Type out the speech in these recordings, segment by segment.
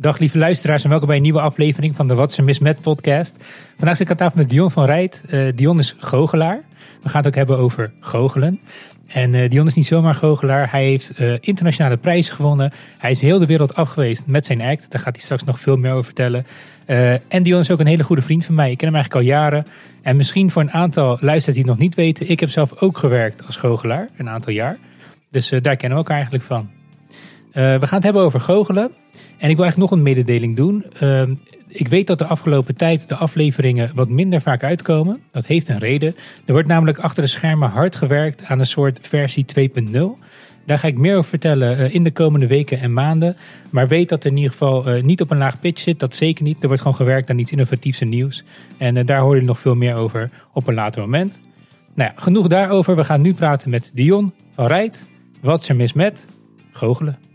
Dag lieve luisteraars en welkom bij een nieuwe aflevering van de Wat's er Mis Met podcast. Vandaag zit ik aan tafel met Dion van Rijt. Uh, Dion is goochelaar. We gaan het ook hebben over goochelen. En uh, Dion is niet zomaar goochelaar. Hij heeft uh, internationale prijzen gewonnen. Hij is heel de wereld afgeweest met zijn act. Daar gaat hij straks nog veel meer over vertellen. en Dion is ook een hele goede vriend van mij. Ik ken hem eigenlijk al jaren. En misschien voor een aantal luisteraars die het nog niet weten. Ik heb zelf ook gewerkt als goochelaar. Een aantal jaar. Dus daar kennen we elkaar eigenlijk van. we gaan het hebben over goochelen. En ik wil eigenlijk nog een mededeling doen. Uh, ik weet dat de afgelopen tijd de afleveringen wat minder vaak uitkomen. Dat heeft een reden. Er wordt namelijk achter de schermen hard gewerkt aan een soort versie 2.0. Daar ga ik meer over vertellen uh, in de komende weken en maanden. Maar weet dat er in ieder geval uh, niet op een laag pitch zit. Dat zeker niet. Er wordt gewoon gewerkt aan iets innovatiefs en nieuws. En uh, daar hoor je nog veel meer over op een later moment. Nou ja, genoeg daarover. We gaan nu praten met Dion van Rijt. Wat is er mis met goochelen?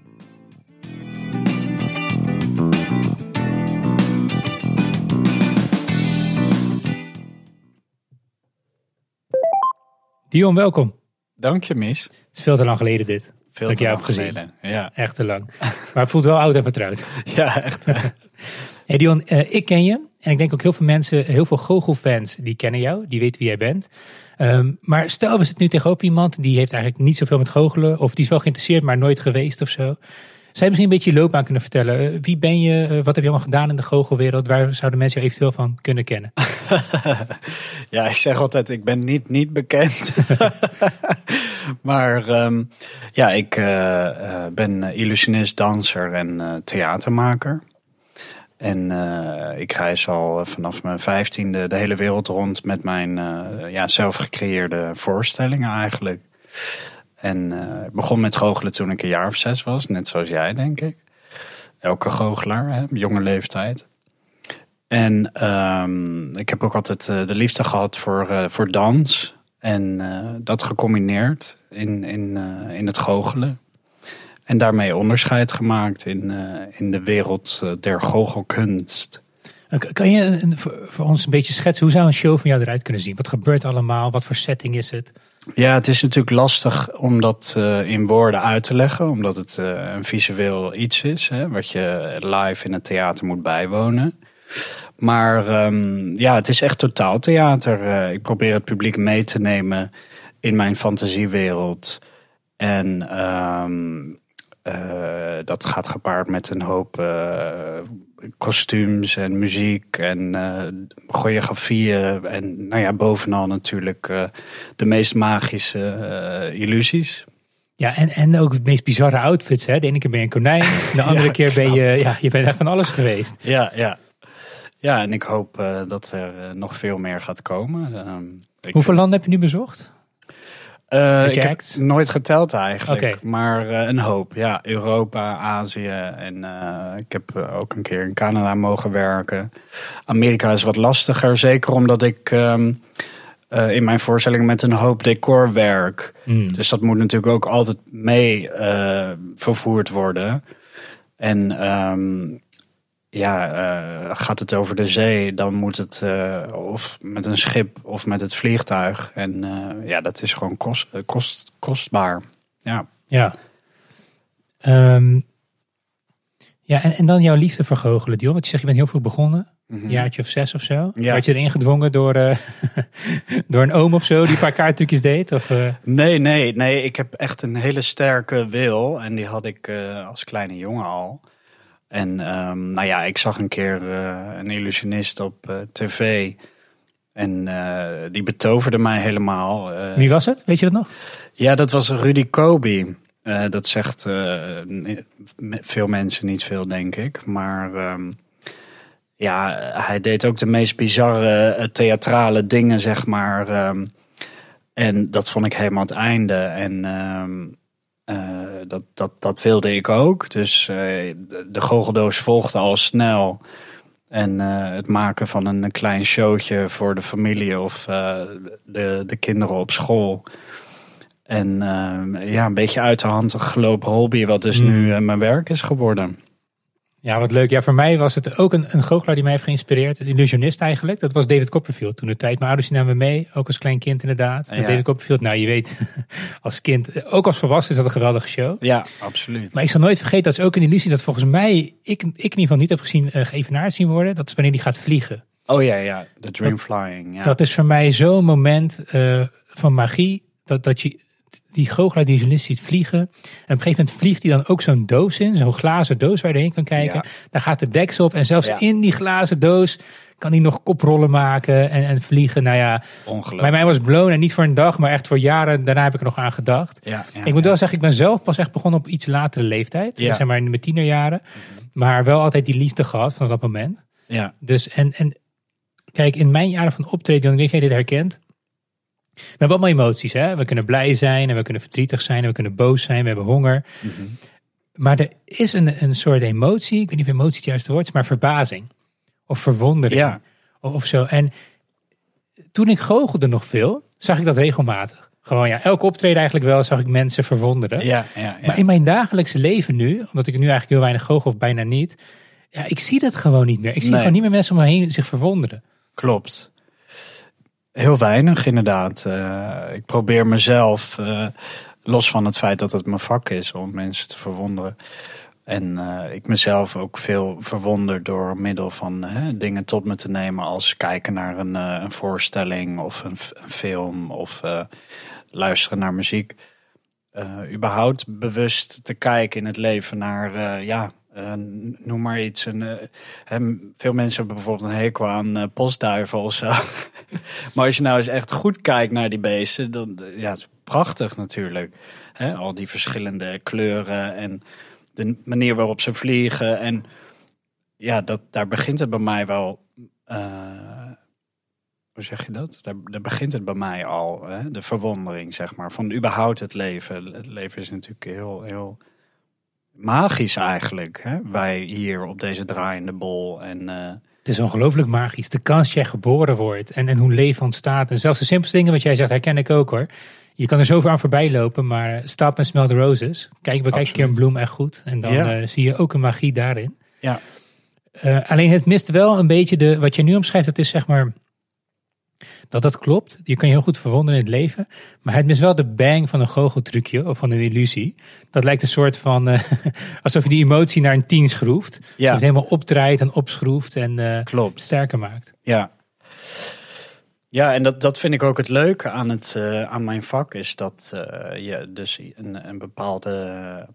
Dion, welkom. Dank je, mis. Het is veel te lang geleden dit. Veel dat te lang gezien. Ja. Echt te lang. Maar het voelt wel oud en vertrouwd. ja, echt. hey Dion, uh, ik ken je. En ik denk ook heel veel mensen, heel veel goochelfans, die kennen jou. Die weten wie jij bent. Um, maar stel, we zitten nu tegenover iemand die heeft eigenlijk niet zoveel met goochelen. Of die is wel geïnteresseerd, maar nooit geweest of zo. Zou je misschien een beetje je loopbaan kunnen vertellen? Eh, wie ben je? Eh, wat heb je allemaal gedaan in de goochelwereld? Waar zouden mensen je eventueel van kunnen kennen? ja, ik zeg altijd, ik ben niet, niet bekend. maar um, ja, ik uh, ben illusionist, danser en theatermaker. En ik reis al vanaf mijn vijftiende de hele wereld rond met mijn ja, zelf gecreëerde voorstellingen eigenlijk. En uh, begon met goochelen toen ik een jaar of zes was, net zoals jij, denk ik. Elke goochelaar, hè, jonge leeftijd. En um, ik heb ook altijd uh, de liefde gehad voor, uh, voor dans. En dat gecombineerd in, in, in het goochelen. En daarmee onderscheid gemaakt in, in de wereld der goochelkunst. Kan je voor ons een beetje schetsen, hoe zou een show van jou eruit kunnen zien? Wat gebeurt allemaal? Wat voor setting is het? Ja, het is natuurlijk lastig om dat uh, in woorden uit te leggen, omdat het uh, een visueel iets is, hè, wat je live in het theater moet bijwonen. Maar um, ja, het is echt totaal theater. Uh, ik probeer het publiek mee te nemen in mijn fantasiewereld. En um, dat gaat gepaard met een hoop kostuums en muziek en uh, choreografieën. En nou ja, bovenal natuurlijk de meest magische illusies. Ja, en, en ook de meest bizarre outfits. Hè? De ene keer ben je een konijn, de andere keer ben je, ja, je bent echt van alles geweest. Ja, ja. Ja, en ik hoop dat er nog veel meer gaat komen. Um, Hoeveel landen heb je nu bezocht? Uh, ik heb nooit geteld eigenlijk, maar uh, een hoop. Ja, Europa, Azië en uh, ik heb ook een keer in Canada mogen werken. Amerika is wat lastiger, zeker omdat ik um, in mijn voorstelling met een hoop decor werk. Mm. Dus dat moet natuurlijk ook altijd mee vervoerd worden. En um, ja, uh, gaat het over de zee, dan moet het uh, of met een schip of met het vliegtuig. En uh, ja, dat is gewoon kost, kost, kostbaar. Ja. Ja. Um, ja, en, en dan jouw liefde voor goochelen, Dion. Want je zegt, je bent heel vroeg begonnen. Mm -hmm. Een jaartje of zes of zo. Ja. Werd je erin gedwongen door, door een oom of zo die een paar kaarttrucjes deed? Of, Nee, nee, nee. Ik heb echt een hele sterke wil. En die had ik als kleine jongen al. En um, nou ja, ik zag een keer uh, een illusionist op uh, tv. En uh, die betoverde mij helemaal. Wie was het? Weet je dat nog? Ja, dat was Rudy Kobe. dat zegt veel mensen niet veel, denk ik. Maar um, ja, hij deed ook de meest bizarre theatrale dingen, zeg maar. Um, en dat vond ik helemaal het einde. En uh, dat, dat, dat wilde ik ook. Dus uh, de, de goocheldoos volgde al snel. En uh, het maken van een klein showtje voor de familie of de, de kinderen op school. En ja, een beetje uit de hand gelopen hobby, wat dus mm. nu mijn werk is geworden. Ja, wat leuk. Ja, voor mij was het ook een, een goochelaar die mij heeft geïnspireerd. Een illusionist eigenlijk. Dat was David Copperfield. Toen de tijd, mijn ouders namen me mee. Ook als klein kind inderdaad. Ja. David Copperfield, nou je weet, als kind, ook als volwassen is dat een geweldige show. Ja, absoluut. Maar ik zal nooit vergeten, dat is ook een illusie dat volgens mij, ik, ik in ieder geval niet heb gezien, uh, geëvenaard zien worden. Dat is wanneer die gaat vliegen. Oh ja, ja. De dream flying. Ja. Dat is voor mij zo'n moment eh, van magie. Dat, dat je die goochelaar, die journalist ziet vliegen. En op een gegeven moment vliegt hij dan ook zo'n doos in. Zo'n glazen doos waar je doorheen kan kijken. Ja. Daar gaat de deksel op. En zelfs Ja. in die glazen doos kan hij nog koprollen maken en, en vliegen. Nou ja, bij Ongelooflijk. mij was blown en niet voor een dag, maar echt voor jaren. Daarna heb ik er nog aan gedacht. Ja, ja, ik moet ja. wel zeggen, ik ben zelf pas echt begonnen op iets latere leeftijd. Ja. Zeg maar in mijn tienerjaren. Maar wel altijd die liefde gehad van dat moment. Ja, Dus en, en kijk, in mijn jaren van optreden, ik weet jij dit herkent. We hebben allemaal emoties. Hè? We kunnen blij zijn en we kunnen verdrietig zijn en we kunnen boos zijn. We hebben honger. Mhm. Maar er is een, een soort emotie, ik weet niet of emotie het juiste woord is, maar verbazing. Of verwondering. Ja. Of, of zo. En toen ik goochelde nog veel, zag ik dat regelmatig. Gewoon ja, elke optreden eigenlijk wel zag ik mensen verwonderen. ja, ja, ja. Maar in mijn dagelijkse leven nu, omdat ik nu eigenlijk heel weinig goochel of bijna niet. Ja, ik zie dat gewoon niet meer. Ik zie Nee. gewoon niet meer mensen om me heen zich verwonderen. Klopt. Heel weinig inderdaad. Eh, ik probeer mezelf, eh, los van het feit dat het mijn vak is om mensen te verwonderen. En eh, ik mezelf ook veel verwonder door middel van hè, dingen tot me te nemen als kijken naar een, een voorstelling of een, film of luisteren naar muziek. Überhaupt bewust te kijken in het leven naar, ja, eh, noem maar iets. Een, eh, veel mensen hebben bijvoorbeeld een hekel aan eh, postduiven of zo. maar als je nou eens echt goed kijkt naar die beesten, dan ja, het is prachtig natuurlijk. Hè, al die verschillende kleuren en de manier waarop ze vliegen. En ja, dat, daar begint het bij mij wel. hoe zeg je dat? Daar, daar begint het bij mij al. Hè? De verwondering, zeg maar. Van überhaupt het leven. Het leven is natuurlijk heel, heel magisch eigenlijk. Hè? Wij hier op deze draaiende bol. En eh, Het is ongelooflijk magisch. De kans dat jij geboren wordt en, en hoe leven ontstaat. En zelfs de simpelste dingen wat jij zegt, herken ik ook hoor. Je kan er zoveel aan voorbij lopen, maar stap en smell the roses. Kijk, bekijk een keer een bloem echt goed. En dan Ja. eh, zie je ook een magie daarin. Ja. Eh, alleen het mist wel een beetje de, wat je nu omschrijft, dat is zeg maar, dat dat klopt. Je kan je heel goed verwonderen in het leven. Maar het mist wel de bang van een goocheltrucje of van een illusie. Dat lijkt een soort van, eh, alsof je die emotie naar een tien schroeft. Ja, het helemaal opdraait en opschroeft en eh, klopt. sterker maakt. Ja. Ja, en dat, dat vind ik ook het leuke aan, het, eh, aan mijn vak. Is dat je dus een, een bepaalde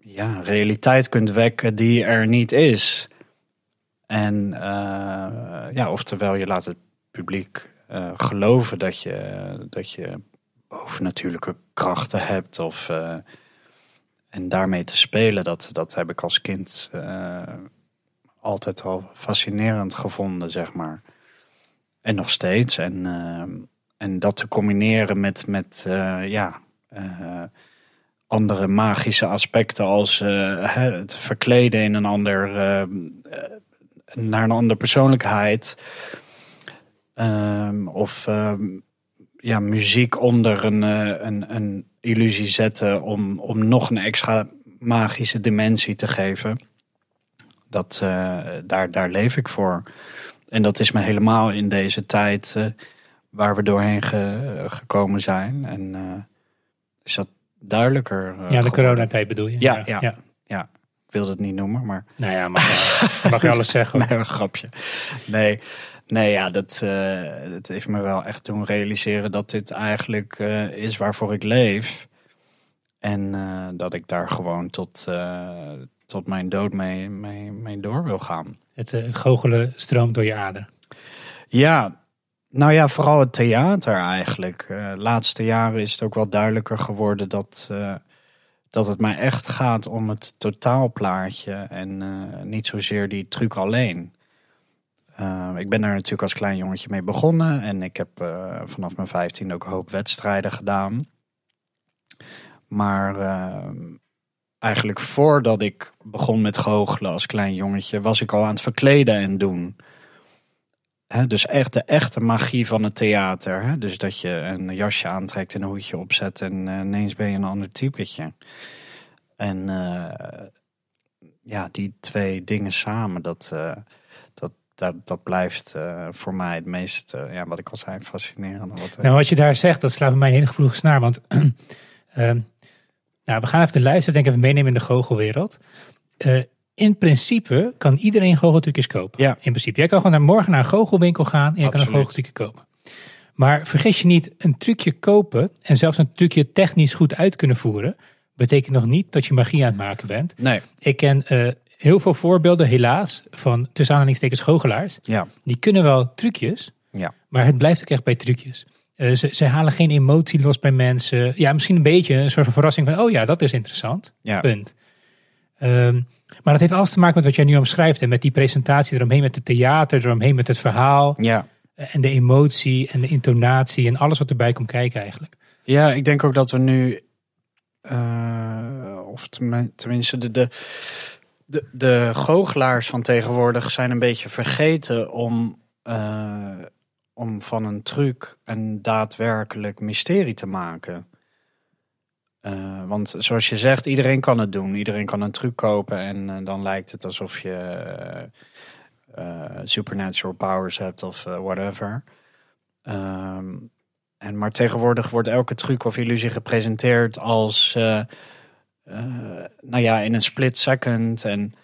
ja, realiteit kunt wekken die er niet is. En ja, oftewel je laat het publiek eh, geloven dat je, dat je bovennatuurlijke krachten hebt. Of, eh, en daarmee te spelen, dat, dat heb ik als kind eh, altijd al fascinerend gevonden, zeg maar. En nog steeds. En, en dat te combineren met, met ja, andere magische aspecten als het verkleden in een ander, naar een andere persoonlijkheid. Ehm, of ehm, ja, muziek onder een, eh, een, een illusie zetten om, om nog een extra magische dimensie te geven. Dat, eh, daar, daar leef ik voor. En dat is me helemaal in deze tijd eh, waar we doorheen ge- gekomen zijn. En is dat duidelijker. Ja, de coronatijd bedoel je? Ja, ja. Ik wilde het niet noemen, maar Nou ja, mag, je- mag je alles zeggen. nee, een grapje. Nee, nee ja, dat, eh, dat heeft me wel echt doen realiseren dat dit eigenlijk eh, is waarvoor ik leef. En eh, dat ik daar gewoon tot, tot mijn dood mee, mee, mee door wil gaan. Het, het goochelen stroomt door je aderen. Ja, nou ja, vooral het theater eigenlijk. Eh laatste jaren is het ook wel duidelijker geworden dat, dat het mij echt gaat om het totaalplaatje en niet zozeer die truc alleen. Eh, ik ben daar natuurlijk als klein jongetje mee begonnen en ik heb eh, vanaf mijn 15 ook een hoop wedstrijden gedaan. Maar eh, eigenlijk voordat ik begon met goochelen als klein jongetje, was ik al aan het verkleden en doen. Dus echt de echte magie van het theater. Dus dat je een jasje aantrekt en een hoedje opzet en eh, ineens ben je een ander typetje. En eh, ja, die twee dingen samen, dat, dat, dat, blijft uh, voor mij het meest, uh, ja, wat ik al zei, fascinerend. Wat, nou, wat je daar zegt, dat slaat bij mij een hele gevoelige snaar. Want ehm, nou, we gaan even de luisteren, denk ik even meenemen in de goochelwereld. in principe kan iedereen goocheltrucjes kopen. Ja. In principe. Jij kan gewoon naar morgen naar een goochelwinkel gaan en je kan een goocheltrucje kopen. Maar vergis je niet, een trucje kopen en zelfs een trucje technisch goed uit kunnen voeren, betekent nog niet dat je magie aan het maken bent. Nee. Ik ken uh, heel veel voorbeelden, helaas, van tussen aanhalingstekens goochelaars. Ja. Die kunnen wel trucjes, Ja. maar het blijft ook echt bij trucjes. Uh, ze, ze, halen geen emotie los bij mensen. Ja, misschien een beetje een soort van verrassing van, oh ja, dat is interessant. Ja. Punt. Um, maar dat heeft alles te maken met wat jij nu omschrijft. En met die presentatie eromheen, met het theater eromheen, met het verhaal. Ja. En de emotie en de intonatie en alles wat erbij komt kijken eigenlijk. Ja, ik denk ook dat we nu, uh, of tenminste de, de, de, de goochelaars van tegenwoordig zijn een beetje vergeten om, uh, om van een truc een daadwerkelijk mysterie te maken. Uh, want zoals je zegt, iedereen kan het doen. Iedereen kan een truc kopen en dan lijkt het alsof je supernatural powers hebt of whatever. Um, en maar tegenwoordig wordt elke truc of illusie gepresenteerd als, nou ja, in een split second en.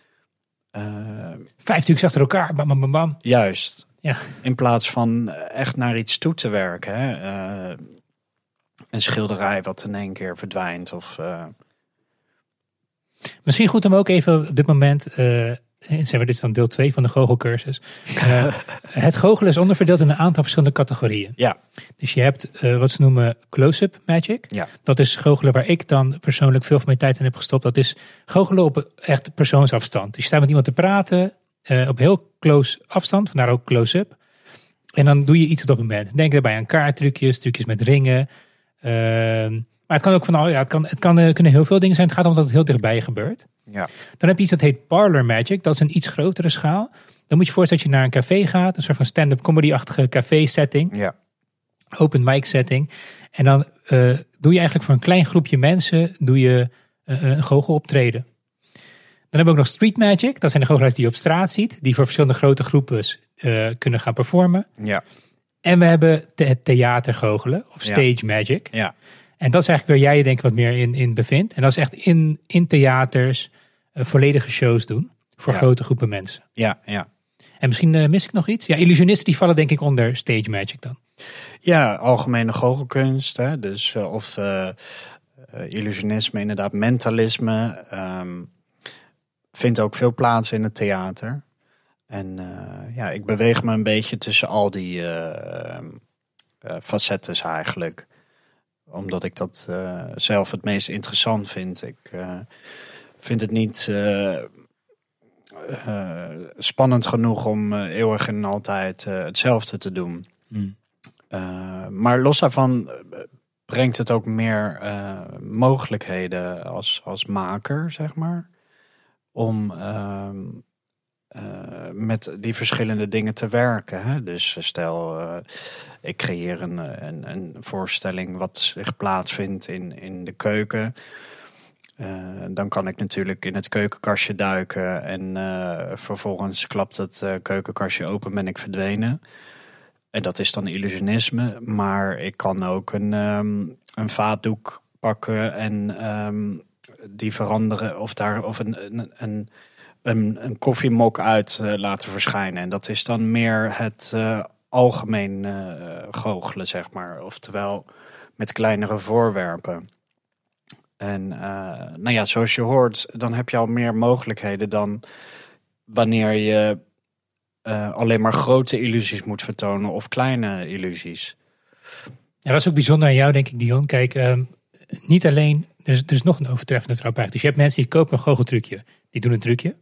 Vijf trucs achter elkaar, bam, bam, bam, bam. Juist. Ja. In plaats van echt naar iets toe te werken. Hè? een schilderij wat in één keer verdwijnt of. Misschien goed om ook even op dit moment zeg maar, dit is dan deel 2 van de goochelcursus. Uh, het goochelen is onderverdeeld in een aantal verschillende categorieën. Ja. Dus je hebt uh, wat ze noemen close-up magic. Ja. Dat is goochelen waar ik dan persoonlijk veel van mijn tijd in heb gestopt. Dat is goochelen op echt persoonsafstand. Dus je staat met iemand te praten uh, op heel close afstand, vandaar ook close-up. En dan doe je iets op dat moment. Denk daarbij aan kaarttrucjes, trucjes met ringen. Maar het kan ook van al, ja, het, kan, het kan, kunnen heel veel dingen zijn. Het gaat om dat het heel dichtbij gebeurt. Ja. Dan heb je iets dat heet Parlor Magic. Dat is een iets grotere schaal. Dan moet je voorstellen dat je naar een café gaat. Een soort van stand-up comedy-achtige café setting. Ja. Open mic setting. En dan uh, doe je eigenlijk voor een klein groepje mensen doe je, uh, een goochel optreden. Dan hebben we ook nog Street Magic. Dat zijn de goochelaars die je op straat ziet. Die voor verschillende grote groepen kunnen gaan performen. Ja. En we hebben het theatergoochelen. Of Stage ja. Magic. Ja. En dat is eigenlijk waar jij je denk ik wat meer in, in bevindt. En dat is echt in, in theaters uh, volledige shows doen. Voor Ja. grote groepen mensen. Ja, ja. En misschien uh, mis ik nog iets. Ja, illusionisten die vallen denk ik onder stage magic dan. Ja, algemene goochelkunst. Hè? Dus uh, of illusionisme, inderdaad, mentalisme. Um, vindt ook veel plaats in het theater. En ja, ik beweeg me een beetje tussen al die facetten eigenlijk omdat ik dat uh, zelf het meest interessant vind. Ik uh, vind het niet uh, spannend genoeg om eeuwig en altijd hetzelfde te doen. Mm. maar los daarvan brengt het ook meer mogelijkheden als, als maker, zeg maar. Om ehm, uh, met die verschillende dingen te werken. Hè? Dus stel, uh, ik creëer een, een, een, voorstelling wat zich plaatsvindt in, in de keuken. Dan kan ik natuurlijk in het keukenkastje duiken en vervolgens klapt het keukenkastje open, ben ik verdwenen. En dat is dan illusionisme. Maar ik kan ook een, um, een vaatdoek pakken en um, die veranderen of daar of een, een, een een, een koffiemok uit uh, laten verschijnen. En dat is dan meer het uh, algemeen uh, goochelen, zeg maar. Oftewel met kleinere voorwerpen. En nou ja, zoals je hoort, dan heb je al meer mogelijkheden dan wanneer je alleen maar grote illusies moet vertonen of kleine illusies. Ja, dat is ook bijzonder aan jou, denk ik, Dion. Kijk, um, niet alleen, er is, er is nog een overtreffende trap uit. Dus je hebt mensen die kopen een goocheltrucje, die doen een trucje.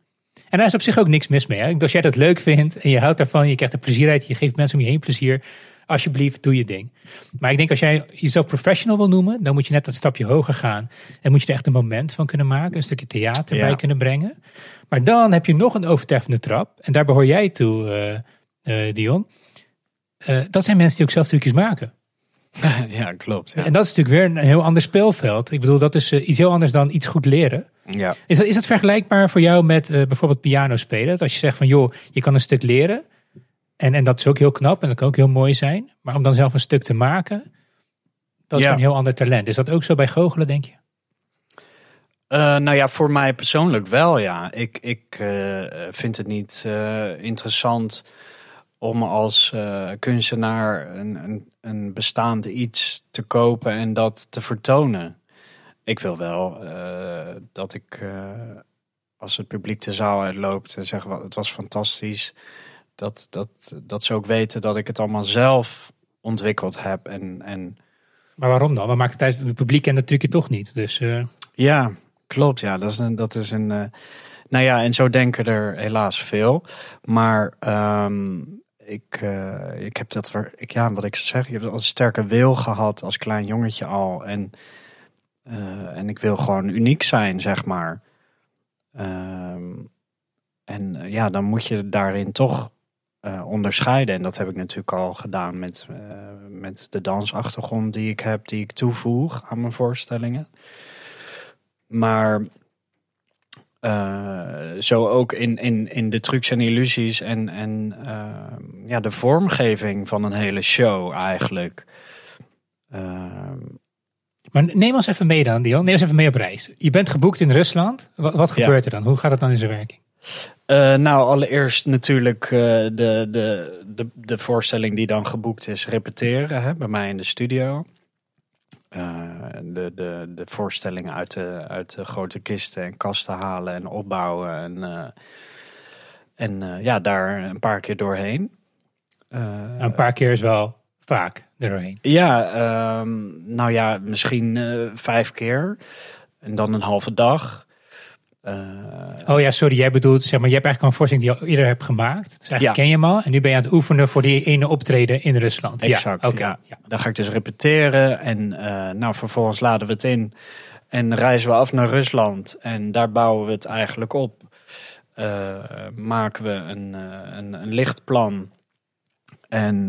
En daar is op zich ook niks mis mee. Hè? Als jij dat leuk vindt en je houdt daarvan, je krijgt er plezier uit, je geeft mensen om je heen plezier, alsjeblieft, doe je ding. Maar ik denk als jij jezelf professional wil noemen, dan moet je net dat stapje hoger gaan. En moet je er echt een moment van kunnen maken, een stukje theater Ja. bij kunnen brengen. Maar dan heb je nog een overtreffende trap. En daar behoor jij toe, eh, eh, Dion. Eh, dat zijn mensen die ook zelf trucjes maken. ja, klopt. Ja. En dat is natuurlijk weer een heel ander speelveld. Ik bedoel, dat is eh, iets heel anders dan iets goed leren. ja. Is dat, is dat vergelijkbaar voor jou met eh, bijvoorbeeld piano spelen? Dat als je zegt van joh, je kan een stuk leren. En, en dat is ook heel knap en dat kan ook heel mooi zijn. Maar om dan zelf een stuk te maken, dat is Ja. een heel ander talent. Is dat ook zo bij goochelen, denk je? Eh, nou ja, voor mij persoonlijk wel, ja. Ik, ik vind het niet interessant om als eh, kunstenaar een, een, een bestaand iets te kopen en dat te vertonen. Ik wil wel eh, dat ik, eh, als het publiek de zaal uitloopt en zegt, "Wat, het was fantastisch, dat, dat, dat ze ook weten dat ik het allemaal zelf ontwikkeld heb. En, en Maar waarom dan? Wat maakt het uit? Het publiek kent het trucje toch niet. Dus Ja, klopt. Ja, dat is een. Dat is een nou ja, en zo denken er helaas veel. Maar ehm, ik, eh, ik heb dat. Ik, ja, wat ik zou zeggen, je hebt al een sterke wil gehad als klein jongetje al. En, eh, en ik wil gewoon uniek zijn, zeg maar. Ehm, en eh, ja, dan moet je daarin toch onderscheiden. En dat heb ik natuurlijk al gedaan met, met de dansachtergrond die ik heb, die ik toevoeg aan mijn voorstellingen. Maar eh, zo ook in, in, in de trucs en illusies en, en eh, ja, de vormgeving van een hele show eigenlijk. Ehm, Maar neem ons even mee dan, Dion. Neem ons even mee op reis. Je bent geboekt in Rusland. Wat, wat Ja. gebeurt er dan? Hoe gaat het dan in zijn werking? Eh, nou, allereerst natuurlijk de, de, de, de voorstelling die dan geboekt is, repeteren hè, bij mij in de studio. Eh, de, de, de voorstellingen uit de, uit de grote kisten en kasten halen en opbouwen. En, eh, en eh, ja, daar een paar keer doorheen. Nou, een paar keer is wel vaak er doorheen. ja, ehm, nou ja, misschien vijf keer. En dan een halve dag. Eh, Oh ja, sorry. Jij bedoelt, zeg maar, je hebt eigenlijk een voorstelling die je al eerder hebt gemaakt. Dus eigenlijk Ja. ken je hem al. En nu ben je aan het oefenen voor die ene optreden in Rusland. Exact, Ja, oké. ja. ja. Dan ga ik dus repeteren en eh, nou, vervolgens laden we het in en reizen we af naar Rusland en daar bouwen we het eigenlijk op. Eh, maken we een, eh, een, een lichtplan en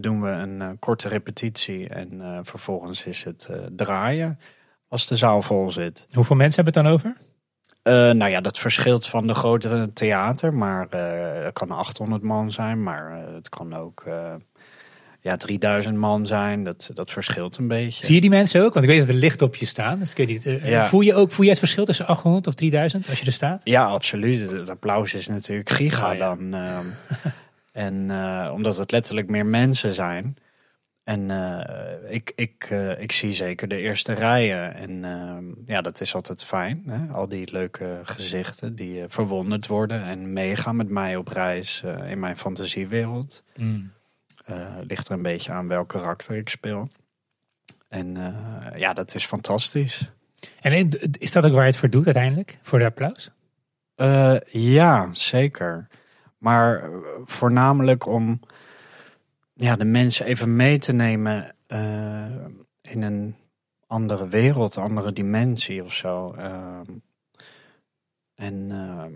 doen we een korte repetitie en vervolgens is het draaien als de zaal vol zit. Hoeveel mensen hebben het dan over? Eh, nou ja, dat verschilt van de grotere theater, maar eh het kan 800 man zijn, maar eh, het kan ook eh, ja, 3000 man zijn. Dat, dat verschilt een beetje. Zie je die mensen ook? Want ik weet dat er licht op je staan. Dus niet, eh, Ja. voel, je ook, voel je het verschil tussen 800 of 3000 als je er staat? Ja, absoluut. Het, het applaus is natuurlijk giga Oh, ja. dan. ehm, en eh, omdat het letterlijk meer mensen zijn. En eh, ik, ik, eh, ik zie zeker de eerste rijen. En ehm, ja, dat is altijd fijn. Hè? Al die leuke gezichten die eh, verwonderd worden en meegaan met mij op reis eh, in mijn fantasiewereld. Mm. Eh, ligt er een beetje aan welk karakter ik speel. En eh, ja, dat is fantastisch. En is dat ook waar je het voor doet uiteindelijk? Voor de applaus? Eh, ja, zeker. Maar eh, voornamelijk om ja, de mensen even mee te nemen eh, in een andere wereld, andere dimensie of zo. Ehm, en ehm,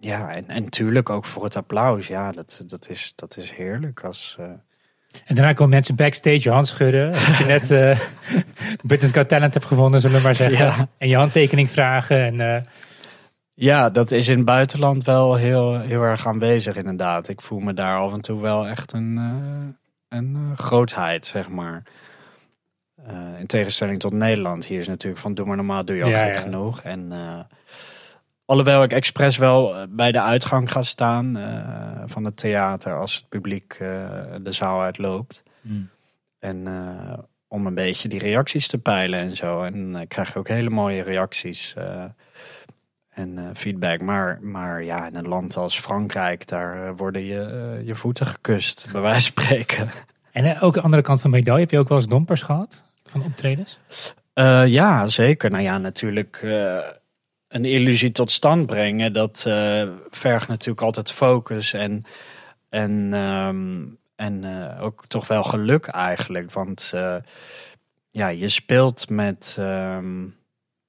ja, en, en tuurlijk ook voor het applaus. Ja, dat, dat, is, dat is heerlijk als... eh, En daarna komen mensen backstage je hand schudden. Als je net eh Britain's Got Talent hebt gewonnen, zullen we maar zeggen. Ja. En je handtekening vragen. En, Ja, dat is in het buitenland wel heel, heel erg aanwezig inderdaad. Ik voel me daar af en toe wel echt een, eh, een eh, grootheid, zeg maar. Eh, in tegenstelling tot Nederland. Hier is natuurlijk van doe maar normaal, doe je al Ja, gek ja. genoeg. En alhoewel ik expres wel bij de uitgang ga staan van het theater als het publiek de zaal uitloopt. En eh, om een beetje die reacties te peilen en zo. En dan krijg je ook hele mooie reacties en eh, feedback. Maar, maar ja, in een land als Frankrijk, daar eh, worden je, eh, je voeten gekust, bij wijze van spreken. en ook de andere kant van de medaille. Heb je ook wel eens dompers gehad van optredens? Ja, zeker. Nou ja, natuurlijk een illusie tot stand brengen. Dat vergt natuurlijk altijd focus en, en, ehm, en ook toch wel geluk eigenlijk. Want ja, je speelt met ehm,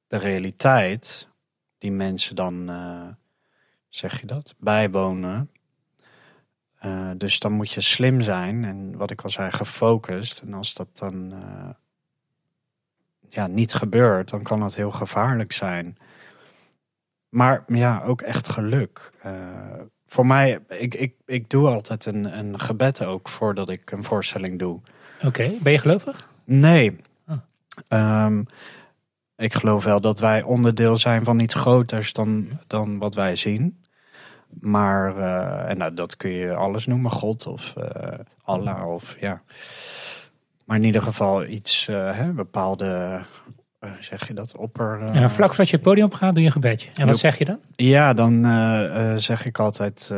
de realiteit die mensen dan, eh, zeg je dat, bijwonen. Eh, dus dan moet je slim zijn en wat ik al zei, gefocust. En als dat dan eh, ja, niet gebeurt, dan kan dat heel gevaarlijk zijn. Maar ja, ook echt geluk. Voor mij, ik, ik, ik doe altijd een, een gebed ook voordat ik een voorstelling doe. Oké, ben je gelovig? Nee. Oh. Ik geloof wel dat wij onderdeel zijn van iets groters dan, dan wat wij zien. Maar, uh, en nou, dat kun je alles noemen, God of uh, Allah of ja. Maar in ieder geval iets, uh, hè, bepaalde, zeg je dat, opper... en dan vlak voordat je het podium op gaat, doe je een gebedje. En wat zeg je dan? Ja, dan zeg ik altijd,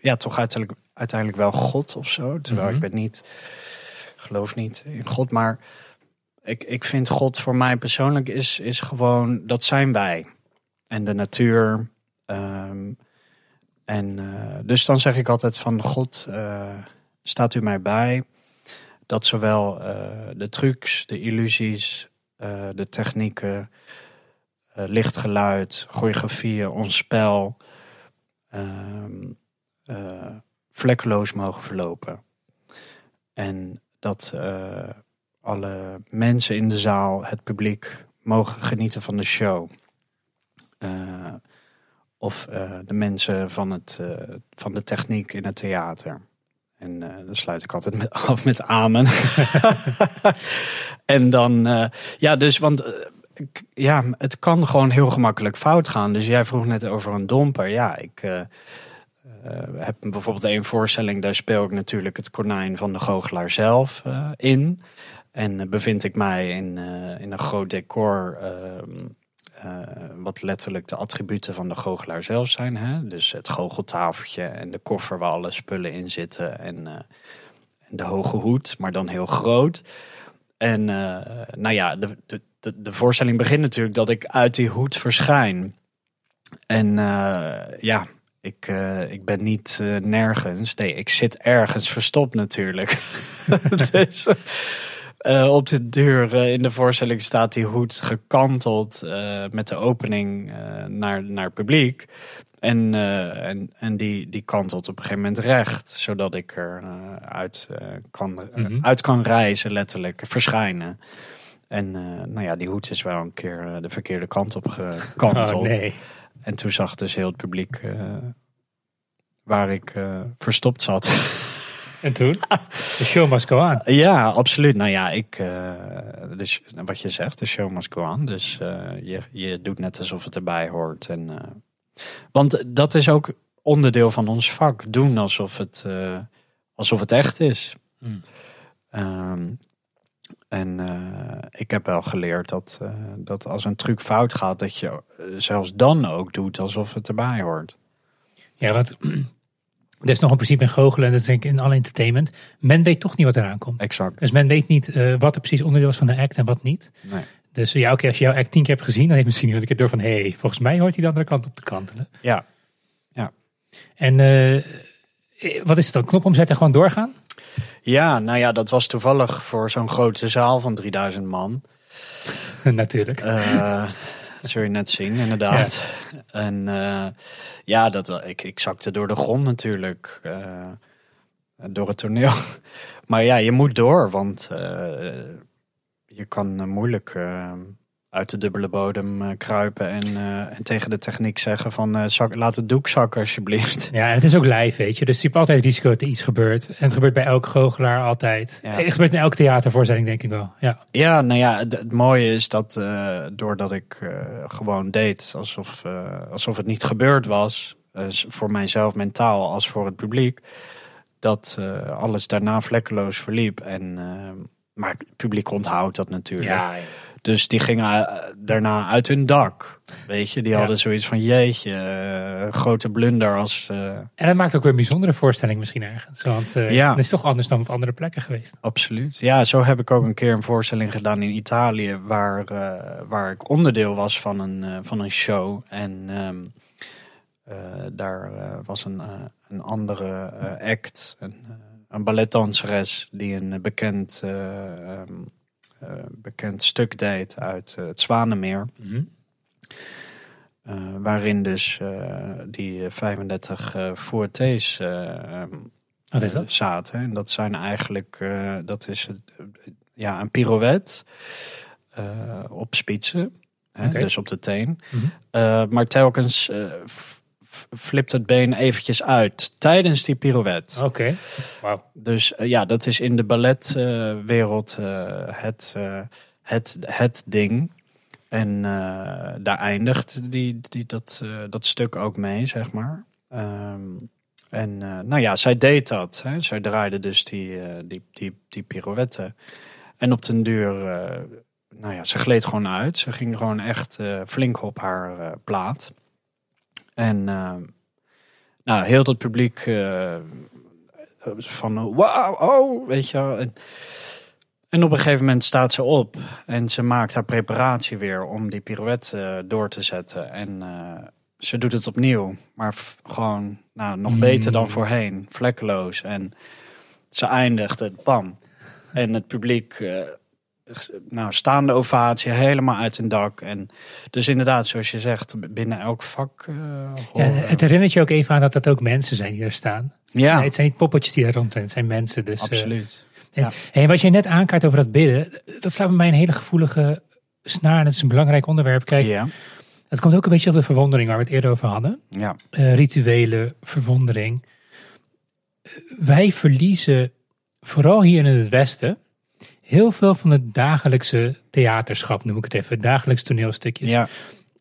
ja, toch uiteindelijk, uiteindelijk wel God of zo. Terwijl mm -hmm. ik ben niet, geloof niet in God, maar ik, ik vind God voor mij persoonlijk is, is gewoon, dat zijn wij. En de natuur... Um, en uh, dus dan zeg ik altijd van God, uh, staat u mij bij. Dat zowel uh, de trucs, de illusies, de technieken, lichtgeluid, choreografieën, ons spel ehm, vlekkeloos mogen verlopen. En dat alle mensen in de zaal, het publiek, mogen genieten van de show of uh, de mensen van, het, uh, van de techniek in het theater. En dan sluit ik altijd met, af met amen. en dan, ja, dus, want ja, het kan gewoon heel gemakkelijk fout gaan. Dus jij vroeg net over een domper. Ja, ik heb bijvoorbeeld één voorstelling, daar speel ik natuurlijk het konijn van de goochelaar zelf in. En bevind ik mij in, in een groot decor ehm, uh, wat letterlijk de attributen van de goochelaar zelf zijn. Hè? Dus het goocheltafeltje en de koffer waar alle spullen in zitten. En, uh, en de hoge hoed, maar dan heel groot. En uh, nou ja, de, de, de, de, voorstelling begint natuurlijk dat ik uit die hoed verschijn. En ja, ik, ik ben niet nergens. Nee, ik zit ergens verstopt natuurlijk. dus... Uh, op de deur uh, in de voorstelling staat die hoed gekanteld uh, met de opening naar, naar het publiek. En, en, en die, die kantelt op een gegeven moment recht, zodat ik er uit, kan, mm -hmm. uit kan reizen, letterlijk, verschijnen. En nou ja, die hoed is wel een keer de verkeerde kant op gekanteld. Oh, nee. En toen zag dus heel het publiek waar ik verstopt zat. En toen? De show must go on. Ja, absoluut. Nou ja, ik, uh, dus, wat je zegt, de show must go on. Dus uh, je, je doet net alsof het erbij hoort. En, uh, want dat is ook onderdeel van ons vak. Doen alsof het, alsof het echt is. Hmm. Um, en ik heb wel geleerd dat, dat als een truc fout gaat, dat je zelfs dan ook doet alsof het erbij hoort. Ja, want dat is nog een principe in goochelen en dat denk ik in alle entertainment. Men weet toch niet wat eraan komt. Exact. Dus men weet niet uh, wat er precies onderdeel is van de act en wat niet. Nee. Dus ja, oké, als je jouw act tien keer hebt gezien, dan heeft misschien iemand een keer door van... hé, hey, volgens mij hoort hij de andere kant op te kantelen. Ja. ja. En uh, wat is het dan? Knop omzetten en gewoon doorgaan? Ja, nou ja, dat was toevallig voor zo'n grote zaal van 3000 man. Natuurlijk. Uh, dat zul je net zien, inderdaad. En uh, ja, dat, ik, ik zakte door de grond natuurlijk. Uh, door het toneel. Maar ja, je moet door, want uh, je kan moeilijk uit de dubbele bodem uh, kruipen en, uh, en tegen de techniek zeggen van uh, zak, laat het doek zakken alsjeblieft. Ja, en het is ook live, weet je. Dus je hebt altijd risico dat er iets gebeurt. En het gebeurt bij elke goochelaar altijd. Ja. Het gebeurt in elke theatervoorstelling denk ik wel. Ja, ja nou ja, het, het mooie is dat doordat ik gewoon deed alsof, alsof het niet gebeurd was, voor mijzelf mentaal als voor het publiek, dat alles daarna vlekkeloos verliep. En, maar het publiek onthoudt dat natuurlijk. Ja, ja. Dus die gingen eh, daarna uit hun dak. Weet je, die hadden zoiets van jeetje, uh, grote blunder als... Uh... En dat maakt ook weer een bijzondere voorstelling misschien ergens. Want uh, ja. het is toch anders dan op andere plekken geweest. Absoluut. Ja, zo heb ik ook een keer een voorstelling gedaan in Italië... waar, waar ik onderdeel was van een, van een show. En um, daar was een, een andere act, een, een balletdanseres... die een bekend... Um, uh, bekend stuk deed uit uh, het Zwanemeer. Mm -hmm. uh, waarin dus die 35 Fortes Wat is eh, dat? zaten. En dat zijn eigenlijk, eh, dat is eh, ja, een pirouette eh, op spitsen. Hè. Dus op de teen. Mhm. Eh, maar telkens eh, flipt het been eventjes uit tijdens die pirouette. Oké. Wauw. Dus eh, ja, dat is in de balletwereld eh, het, eh, het, het ding. En daar eindigt die, die, dat, dat stuk ook mee, zeg maar. Ehm, en nou ja, zij deed dat. Hè. Zij draaide dus die, die, die, die pirouette. En op den duur, nou ja, ze gleed gewoon uit. Ze ging gewoon echt eh, flink op haar plaat. En eh, nou, heel het publiek eh, van wauw, oh, weet je wel. En, en op een gegeven moment staat ze op en ze maakt haar preparatie weer om die pirouette eh, door te zetten. En eh, ze doet het opnieuw, maar gewoon nou, nog Mm. beter dan voorheen, vlekkeloos. En ze eindigt het, bam. En het publiek, nou, staande ovatie, helemaal uit hun dak. En dus inderdaad, zoals je zegt, binnen elk vak. eh, Ja, het herinnert je ook even aan dat dat ook mensen zijn die er staan. ja, Nee, het zijn niet poppetjes die daar rondrennen, het zijn mensen. Dus, eh, absoluut. En, Ja. en wat je net aankaart over dat bidden, dat staat bij mij een hele gevoelige snaar. En het is een belangrijk onderwerp. Kijk, ja, het komt ook een beetje op de verwondering waar we het eerder over hadden. ja, Eh, rituelen, verwondering. Wij verliezen, vooral hier in het Westen, heel veel van het dagelijkse theaterschap, noem ik het even. Dagelijks toneelstukjes. ja,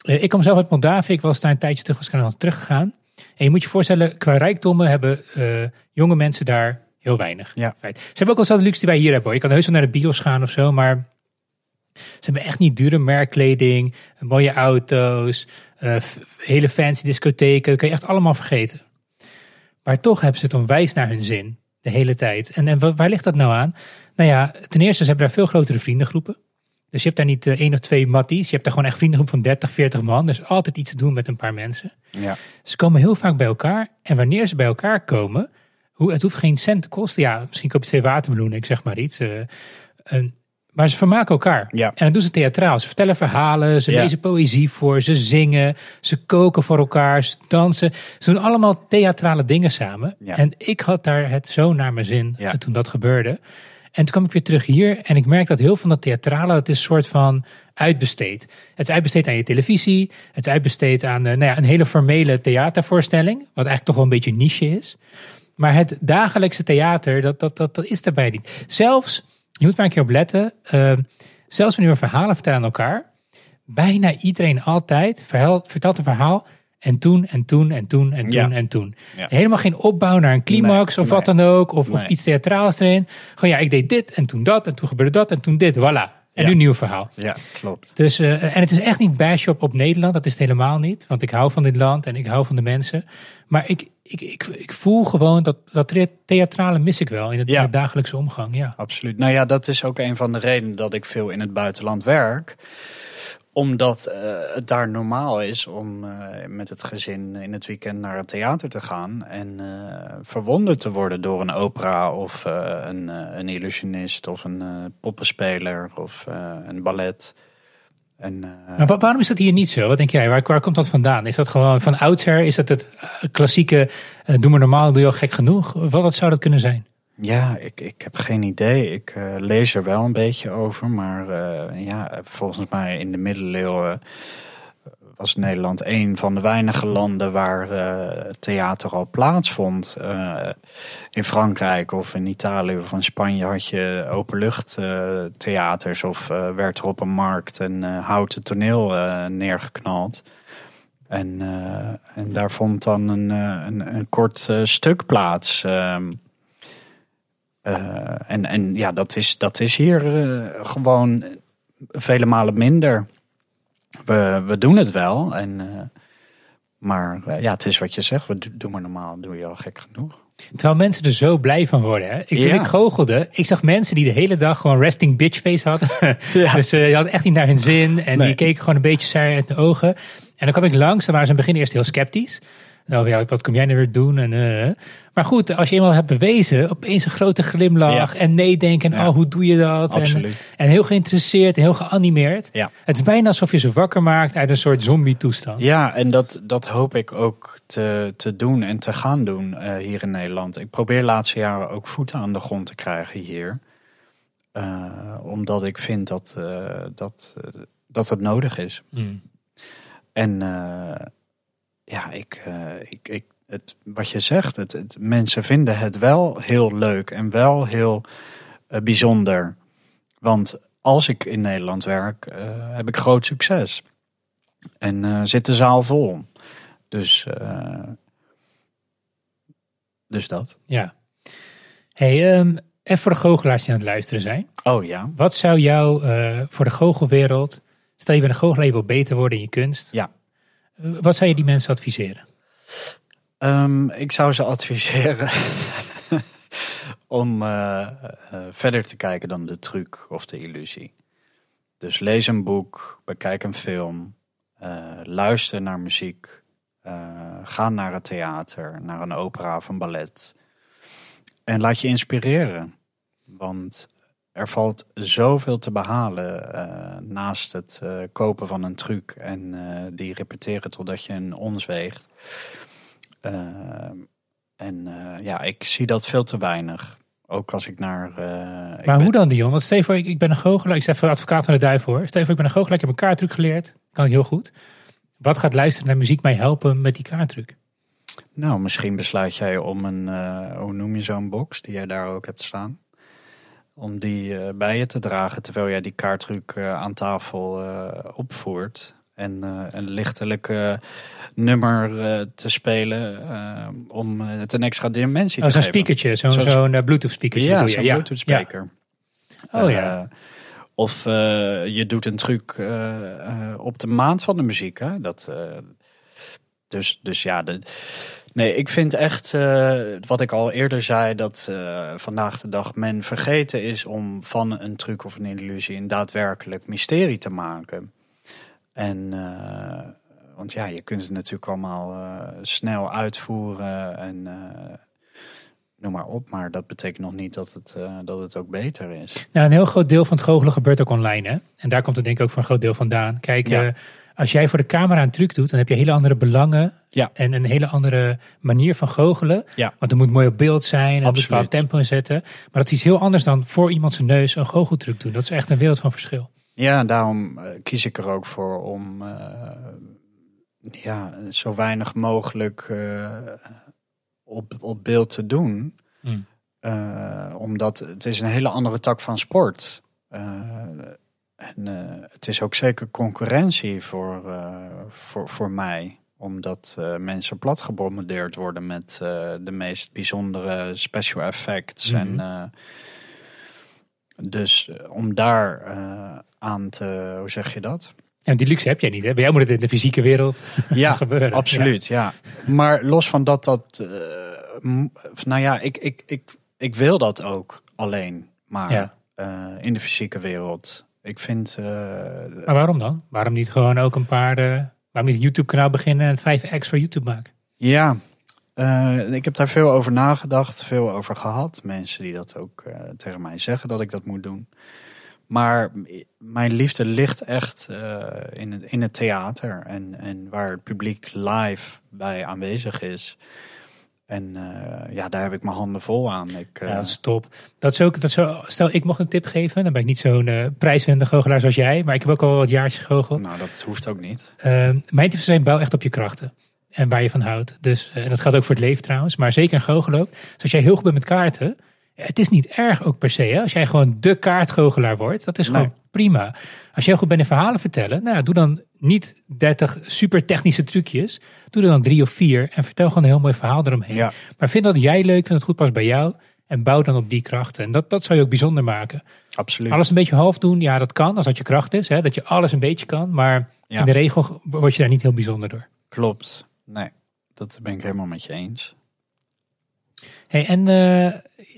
Eh, ik kom zelf uit Moldavië. Ik was daar een tijdje terug, was ik naar teruggegaan. En je moet je voorstellen, qua rijkdommen hebben eh, jonge mensen daar heel weinig. Ja. Ze hebben ook wel zo'n luxe die wij hier hebben. hoor. Je kan heus wel naar de bios gaan of zo, maar ze hebben echt niet dure merkkleding, mooie auto's, eh, hele fancy discotheken. Dat kan je echt allemaal vergeten. Maar toch hebben ze het onwijs naar hun zin, de hele tijd. En, en wa- waar ligt dat nou aan? Nou ja, ten eerste, ze hebben daar veel grotere vriendengroepen. Dus je hebt daar niet eh, één of twee matties. Je hebt daar gewoon echt vriendengroep van 30, 40 man. Dus altijd iets te doen met een paar mensen. ja. Ze komen heel vaak bij elkaar. En wanneer ze bij elkaar komen, hoe, het hoeft geen cent te kosten. Ja, misschien koop je twee watermeloenen, ik zeg maar iets. eh, een- maar ze vermaken elkaar. Ja. En dat doen ze theatraal. Ze vertellen verhalen, ze Ja. lezen poëzie voor, ze zingen, ze koken voor elkaar, ze dansen. Ze doen allemaal theatrale dingen samen. Ja. En ik had daar het zo naar mijn zin toen dat gebeurde. En toen kwam ik weer terug hier en ik merk dat heel veel van dat theatrale, het is een soort van uitbesteed. Het is uitbesteed aan je televisie, het is uitbesteed aan eh, nou ja, een hele formele theatervoorstelling, wat eigenlijk toch wel een beetje niche is. Maar het dagelijkse theater, dat, dat, dat, dat is daarbij niet. Zelfs, je moet maar een keer op letten, eh, zelfs wanneer we verhalen vertellen aan elkaar, bijna iedereen altijd vertelt een verhaal en toen en toen en toen en toen Ja. en toen. Ja. Helemaal geen opbouw naar een climax Nee, of wat dan ook, of, of iets theatraals erin. Gewoon ja, ik deed dit en toen dat en toen gebeurde dat en toen dit, voilà. En Ja. nu een nieuw verhaal. Ja, klopt. Dus, eh, en het is echt niet bash op, op Nederland, dat is het helemaal niet. Want ik hou van dit land en ik hou van de mensen. Maar ik, ik, ik, ik voel gewoon dat, dat thea- theatrale mis ik wel in het, Ja. in het dagelijkse omgang. Ja. Absoluut. Nou ja, dat is ook een van de redenen dat ik veel in het buitenland werk. Omdat eh, het daar normaal is om eh, met het gezin in het weekend naar het theater te gaan. En eh, verwonderd te worden door een opera of een, een illusionist of een poppenspeler of een ballet. En, eh, Maar waarom is dat hier niet zo? Wat denk jij? Waar, waar komt dat vandaan? Is dat gewoon van oudsher? Is dat het eh, klassieke, eh, doe maar normaal, doe je al gek genoeg? Wat, wat zou dat kunnen zijn? Ja, ik, ik heb geen idee. Ik lees er wel een beetje over. Maar ja, volgens mij in de middeleeuwen was Nederland een van de weinige landen waar eh, theater al plaatsvond. Eh, in Frankrijk of in Italië of in Spanje had je openluchttheaters theaters of eh, werd er op een markt een eh, houten toneel eh, neergeknald. En, eh, en daar vond dan een, eh, een, een kort eh, stuk plaats. Ehm, eh, en, en ja, dat is, dat is hier eh, gewoon vele malen minder. We, we doen het wel. En, eh, maar eh, ja, het is wat je zegt. We do- doen maar normaal, doe je al gek genoeg. Terwijl mensen er zo blij van worden. Hè? Ik, toen Ja. ik goochelde, ik zag mensen die de hele dag gewoon resting bitch face hadden. Ja. dus eh, die hadden echt niet naar hun zin. En Nee. die keken gewoon een beetje saai uit de ogen. En dan kwam ik langs, dan waren ze in het begin eerst heel sceptisch. Nou ja, wat kom jij nu weer doen? En, eh, maar goed, als je eenmaal hebt bewezen, opeens een grote glimlach Ja. en nee denken. Ja. Oh, hoe doe je dat? En, Absoluut. en heel geïnteresseerd heel geanimeerd. Ja. Het is bijna alsof je ze wakker maakt uit een soort zombie toestand. Ja, en dat, dat hoop ik ook te, te doen en te gaan doen eh, hier in Nederland. Ik probeer de laatste jaren ook voeten aan de grond te krijgen hier. Eh, omdat ik vind dat, dat, dat het nodig is. Mm. En ja, ik, eh, ik, ik, het, wat je zegt, het, het, mensen vinden het wel heel leuk en wel heel eh, bijzonder. Want als ik in Nederland werk, eh, heb ik groot succes. En zit de zaal vol. Dus, dus dat. Ja. Hey, ehm, even voor de goochelaars die aan het luisteren zijn. Oh ja. Wat zou jou voor de goochelwereld, stel je bent een goochelaar, je wil beter worden in je kunst. Ja. Wat zou je die mensen adviseren? Ehm, ik zou ze adviseren om eh, eh, verder te kijken dan de truc of de illusie. Dus lees een boek, bekijk een film, eh, luister naar muziek, ga naar het theater, naar een opera of een ballet. En laat je inspireren. Want er valt zoveel te behalen eh, naast het eh, kopen van een truc en eh, die repeteren totdat je een ons weegt. Eh, en ja, ik zie dat veel te weinig. Ook als ik naar. ik Maar ben- hoe dan Dion? Want voor, ik, ik ben een goochelaar, ik zeg voor advocaat van de duivel hoor. Voor, ik ben een goochelaar, ik heb een kaarttruc geleerd. Kan ik heel goed. Wat gaat luisteren naar muziek mij helpen met die kaarttruc? Nou, misschien besluit jij om een. hoe noem je zo'n box die jij daar ook hebt staan? Om die eh, bij je te dragen terwijl jij die kaarttruc eh, aan tafel eh, opvoert. En een lichtelijk nummer te spelen om het een extra dimensie Oh, te zo'n geven. speakertje, zo'n Zo'n- zo'n Bluetooth speakertje Ja, zo'n Ja. Bluetooth speaker. Ja. Oh ja. Of je doet een truc op de maand van de muziek. Hè? Dat, dus, dus ja, de, nee, ik vind echt, eh, wat ik al eerder zei, dat eh, vandaag de dag men vergeten is om van een truc of een illusie een daadwerkelijk mysterie te maken. En, eh, want ja, je kunt het natuurlijk allemaal snel uitvoeren en noem maar op. Maar dat betekent nog niet dat het, dat het ook beter is. Nou, een heel groot deel van het goochelen gebeurt ook online. Hè? En daar komt het denk ik ook voor een groot deel vandaan. Kijk, Ja. Als jij voor de camera een truc doet, dan heb je hele andere belangen. Ja. En een hele andere manier van goochelen. Ja. Want het moet mooi op beeld zijn en een Absoluut. bepaald tempo in zetten. Maar dat is iets heel anders dan voor iemand zijn neus een goocheltruc doen. Dat is echt een wereld van verschil. Ja, daarom eh, kies ik er ook voor om eh, ja, zo weinig mogelijk eh, op, op beeld te doen. Hmm. Omdat het is een hele andere tak van sport. En eh, het is ook zeker concurrentie voor, eh, voor, voor mij. Omdat eh, mensen plat gebombardeerd worden met de meest bijzondere special effects. Mhm. En, eh, dus om daar aan te, hoe zeg je dat? En die luxe heb jij niet. Hè? Bij jou moet het in de fysieke wereld Ja, gebeuren. Absoluut, ja. Maar los van dat, dat nou ja, ik, ik, ik, ik wil dat ook alleen maar Ja. in de fysieke wereld. Ik vind, eh, Maar waarom dan? Waarom niet gewoon ook een paar... eh, waarom niet een YouTube kanaal beginnen en vijf X voor YouTube maken? ja, eh, ik heb daar veel over nagedacht, veel over gehad. Mensen die dat ook tegen mij zeggen dat ik dat moet doen. Maar mijn liefde ligt echt in, het, in het theater en, en waar het publiek live bij aanwezig is. En eh, ja, daar heb ik mijn handen vol aan. Ik, eh, Ja, dat is top. Dat is ook, dat is zo, stel, ik mocht een tip geven. Dan ben ik niet zo'n eh prijswinnende goochelaar zoals jij. Maar ik heb ook al wat jaartjes gegoogeld. nou, dat hoeft ook niet. Ehm, mijn tips zijn bouw echt op je krachten. En waar je van houdt. Dus, eh, en dat geldt ook voor het leven trouwens. Maar zeker een goochel ook. Dus als jij heel goed bent met kaarten. Het is niet erg ook per se. Hè? Als jij gewoon de kaartgoochelaar wordt. Dat is gewoon Nee. Prima. Als jij goed bent in verhalen vertellen. Nou, doe dan niet 30 super technische trucjes. Doe er dan drie of vier. En vertel gewoon een heel mooi verhaal eromheen. Ja, Maar vind dat jij leuk. Vind het goed past bij jou. En bouw dan op die krachten. En dat, dat zou je ook bijzonder maken. absoluut. Alles een beetje half doen. Ja, dat kan. Als dat je kracht is. Hè? Dat je alles een beetje kan. Maar Ja. in de regel word je daar niet heel bijzonder door. Klopt. Nee, dat ben ik helemaal met je eens. Hey, en eh,